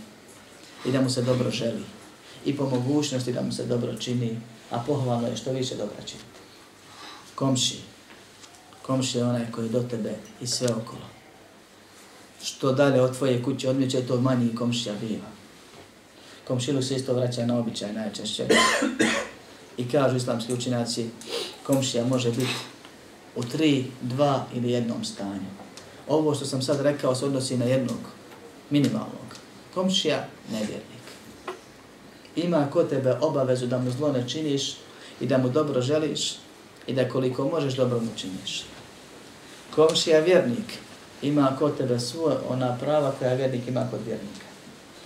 i da mu se dobro želi. I po mogućnosti da mu se dobro čini, a pohvalno je što više dobra čini. Komšiji Komši je onaj koji do tebe i sve okolo što dalje od tvoje kuće odmiče, to manji komšija biva. Komšilu se isto vraća na običaj najčešće. I kažu islamski učinaci, komšija može biti u tri, dva ili jednom stanju. Ovo što sam sad rekao se odnosi na jednog, minimalnog. Komšija, nevjernik. Ima kod tebe obavezu da mu zlo ne činiš i da mu dobro želiš i da koliko možeš dobro mu činiš. Komšija, vjernik, ima kod tebe svoje ona prava koja vjernik ima kod vjernika.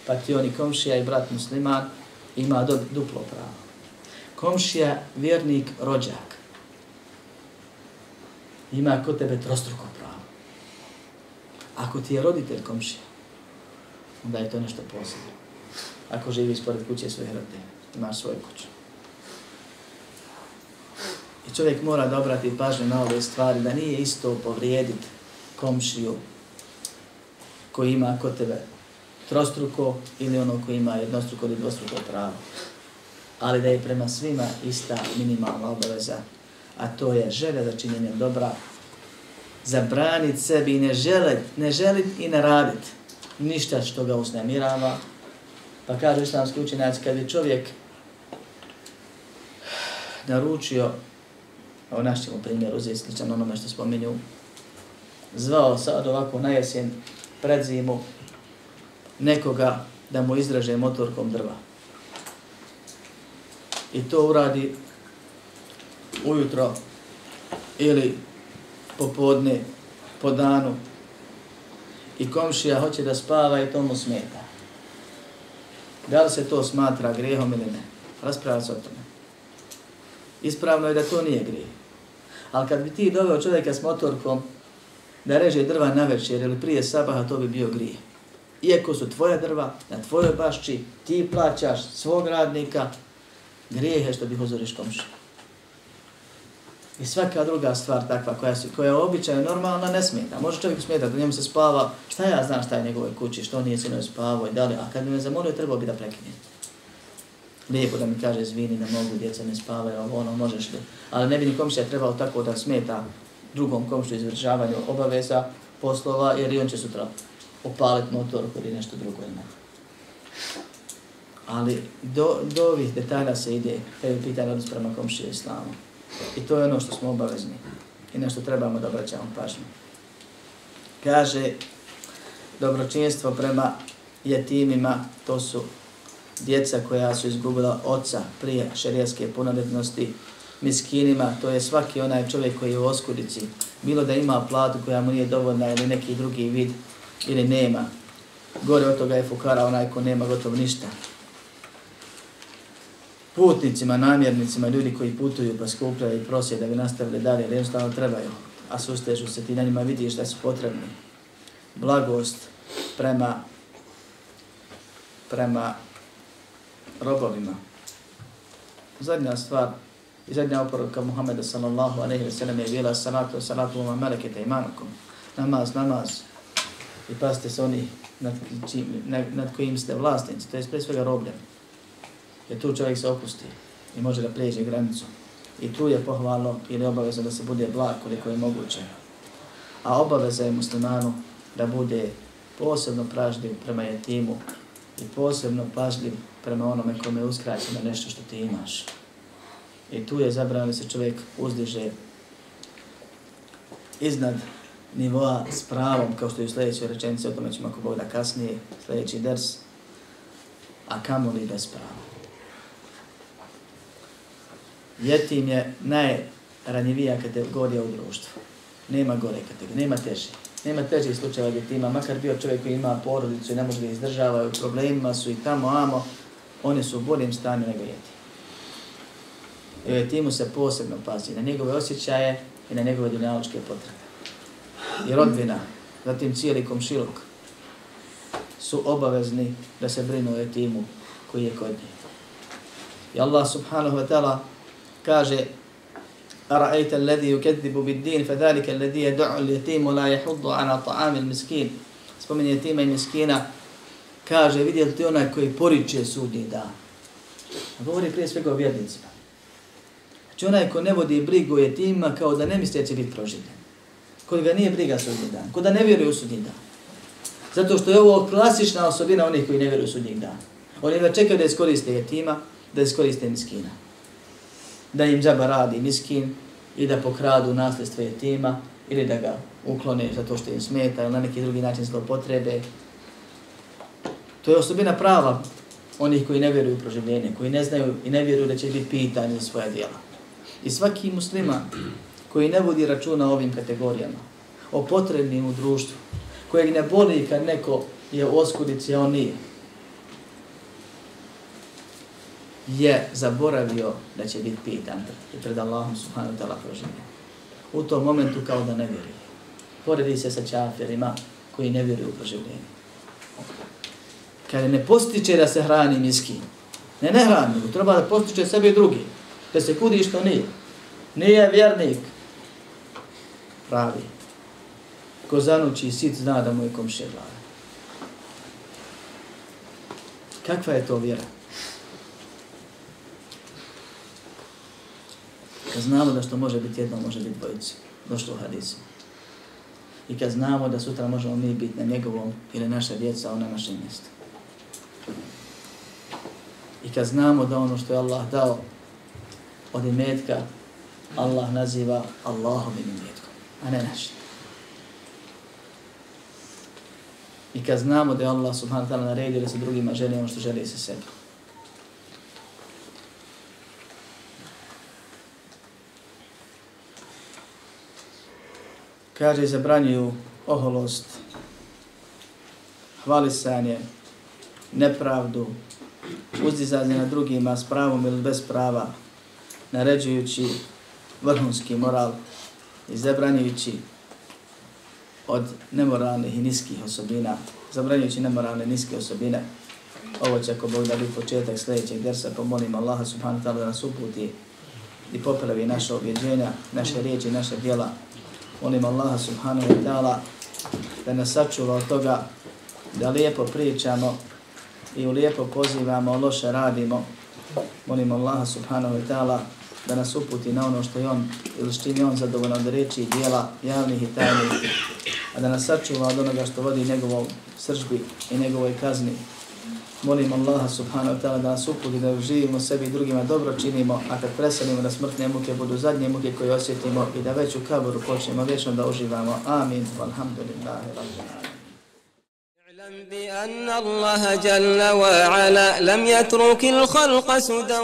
Pa ti oni komšija i brat musliman ima do, duplo pravo. Komšija, vjernik, rođak. Ima kod tebe trostruko pravo. Ako ti je roditelj komšija, onda je to nešto posebno. Ako živi ispored kuće svoje rodine, imaš svoju kuću. I čovjek mora da obrati pažnju na ove stvari, da nije isto povrijediti komšiju koji ima kod tebe trostruko ili ono koji ima jednostruko ili dvostruko pravo. Ali da je prema svima ista minimalna obaveza, a to je želja za činjenje dobra, zabraniti sebi i ne želit, ne želit i ne radit ništa što ga uznemirava. Pa kaže islamski učenjaci, kad bi čovjek naručio, Evo naš ćemo primjer uzeti sličan onome što spominju, zvao sad ovako na jesen pred zimu nekoga da mu izraže motorkom drva. I to uradi ujutro ili popodne, po danu. I komšija hoće da spava i to mu smeta. Da li se to smatra grehom ili ne? Raspravlja se o tome. Ispravno je da to nije grijeh. Ali kad bi ti doveo čovjeka s motorkom da reže drva na večer ili prije sabaha, to bi bio grijeh. Iako su tvoje drva, na tvojoj bašči, ti plaćaš svog radnika, grijehe što bi uzoriš komšu. I svaka druga stvar takva koja, se, koja je običajno normalna ne smeta. Može čovjek smeta da njemu se spava, šta ja znam šta je njegove kući, što nije sinoj spavao i dalje, a kad bi me zamolio trebao bi da prekine. Lijepo da mi kaže zvini da mogu djeca ne spavaju, ovo ono možeš li. Ali ne bi ni komšija trebao tako da smeta drugom komšu izvršavanju obaveza poslova jer i on će sutra opaliti motor ili nešto drugo ima. Ali do, do ovih detalja se ide kada je pitanje odnos prema komšije islamu. I to je ono što smo obavezni i na što trebamo da obraćamo pažnju. Kaže, dobročinstvo prema jetimima, to su djeca koja su izgubila oca prije šerijaske punoljetnosti, miskinima, to je svaki onaj čovjek koji je u oskudici, bilo da ima platu koja mu nije dovoljna ili neki drugi vid, ili nema. Gore od toga je fukara onaj ko nema gotovo ništa putnicima, namjernicima, ljudi koji putuju pa skupljaju i prosje da bi nastavili dalje, jer jednostavno trebaju, a sustežu se, ti na njima vidiš da su potrebni. Blagost prema prema robovima. Zadnja stvar i zadnja oporuka Muhammeda sallallahu aleyhi ve sellem je bila salatu, salatu uma melekete imanukum. Namaz, namaz. I pazite se oni nad, nad, nad kojim ste vlasnici, to je pre svega robljeni jer tu čovjek se opusti i može da pređe granicu. I tu je pohvalno ili obavezno da se bude blag koliko je moguće. A obaveza je muslimanu da bude posebno pražnjiv prema jetimu i posebno pažljiv prema onome kome je uskraćeno nešto što ti imaš. I tu je zabranio se čovjek uzdiže iznad nivoa s pravom, kao što je u sljedećoj rečenici, o tome ćemo ako Bog da kasnije, sljedeći ders, a kamo li bez prava jetim je najranjivija kategorija u društvu. Nema gore kategorije, nema teže. Nema teže slučajeva gdje ima, makar bio čovjek koji ima porodicu i ne može da izdržava, u problemima su i tamo, amo, oni su u boljem stanju nego jeti. I jetimu se posebno pazi na njegove osjećaje i na njegove dunjaločke potrebe. I rodbina, zatim cijeli komšilok, su obavezni da se brinu o jetimu koji je kod njih. I Allah subhanahu wa ta'ala kaže أرأيت الذي يكذب بالدين فذلك الذي يدع اليتيم ولا يحض على طعام المسكين spominje jetima i miskina kaže vidjeli ti onaj koji poriče sudnji dan govori prije svega o vjernicima znači onaj ko ne vodi brigu o jetima kao da ne misli da će biti proživljen koji ga nije briga sudnji dan ko da ne vjeruje u sudnji dan zato što je ovo klasična osobina onih koji ne vjeruju u sudnji dan oni da čekaju da iskoriste jetima da iskoriste miskina da im džaba radi miskin i da pokradu nasljedstvo jetima ili da ga uklone zato što im smeta ili na neki drugi način zlopotrebe. To je osobina prava onih koji ne vjeruju u proživljenje, koji ne znaju i ne vjeruju da će biti pitanje za svoja djela. I svaki musliman koji ne vodi računa o ovim kategorijama, o potrebnim u društvu, kojeg ne boli kad neko je u oskudici, a on nije, je zaboravio da će biti pitan i pred Allahom subhanahu wa ta'ala proživljen. U tom momentu kao da ne vjeruje. Poredi se sa čafirima koji ne vjeruju u proživljenje. Kada ne postiče da se hrani miski, ne ne hrani, treba da postiče sebe i drugi, da se kudi što nije. Nije vjernik pravi. Ko zanuči sit zna da mu je komšija glava. Kakva je to vjera? Kad znamo da što može biti jedno, može biti dvojice. Došlo u hadisu. I kad znamo da sutra možemo mi biti na njegovom ili naša djeca, ona naše mjesto. I kad znamo da ono što je Allah dao od imetka, Allah naziva Allahom imetkom, a ne našim. I kad znamo da je Allah subhanahu wa ta'ala naredio da se drugima želi ono što želi se sebi. Kaže, zabranjuju oholost, hvalisanje, nepravdu, uzdizanje na drugima s pravom ili bez prava, naređujući vrhunski moral i zabranjujući od nemoralnih i niskih osobina, zabranjujući nemoralne i niske osobine. Ovo će ako Bog da biti početak sljedećeg dersa, pomolim pa Allaha subhanahu ta'ala da nas uputi i popravi naše objeđenja, naše riječi, naše djela. Molim Allaha subhanahu wa ta'ala da nas sačuva od toga da lijepo pričamo i u lijepo pozivamo, loše radimo. Molim Allaha subhanahu wa ta'ala da nas uputi na ono što je on ili s čim je on zadovoljan od reči i dijela javnih i tajnih, a da nas sačuva od onoga što vodi njegovom sržbi i njegovoj kazni. Molim Allaha subhanahu wa ta'ala da nas uputi da živimo sebi i drugima dobro činimo, a kad preselimo da smrtne muke budu zadnje muke koje osjetimo i da već u kaboru počnemo vječno da uživamo. Amin. Walhamdulillahi rabbi. بأن الله جل وعلا لم يترك الخلق سدى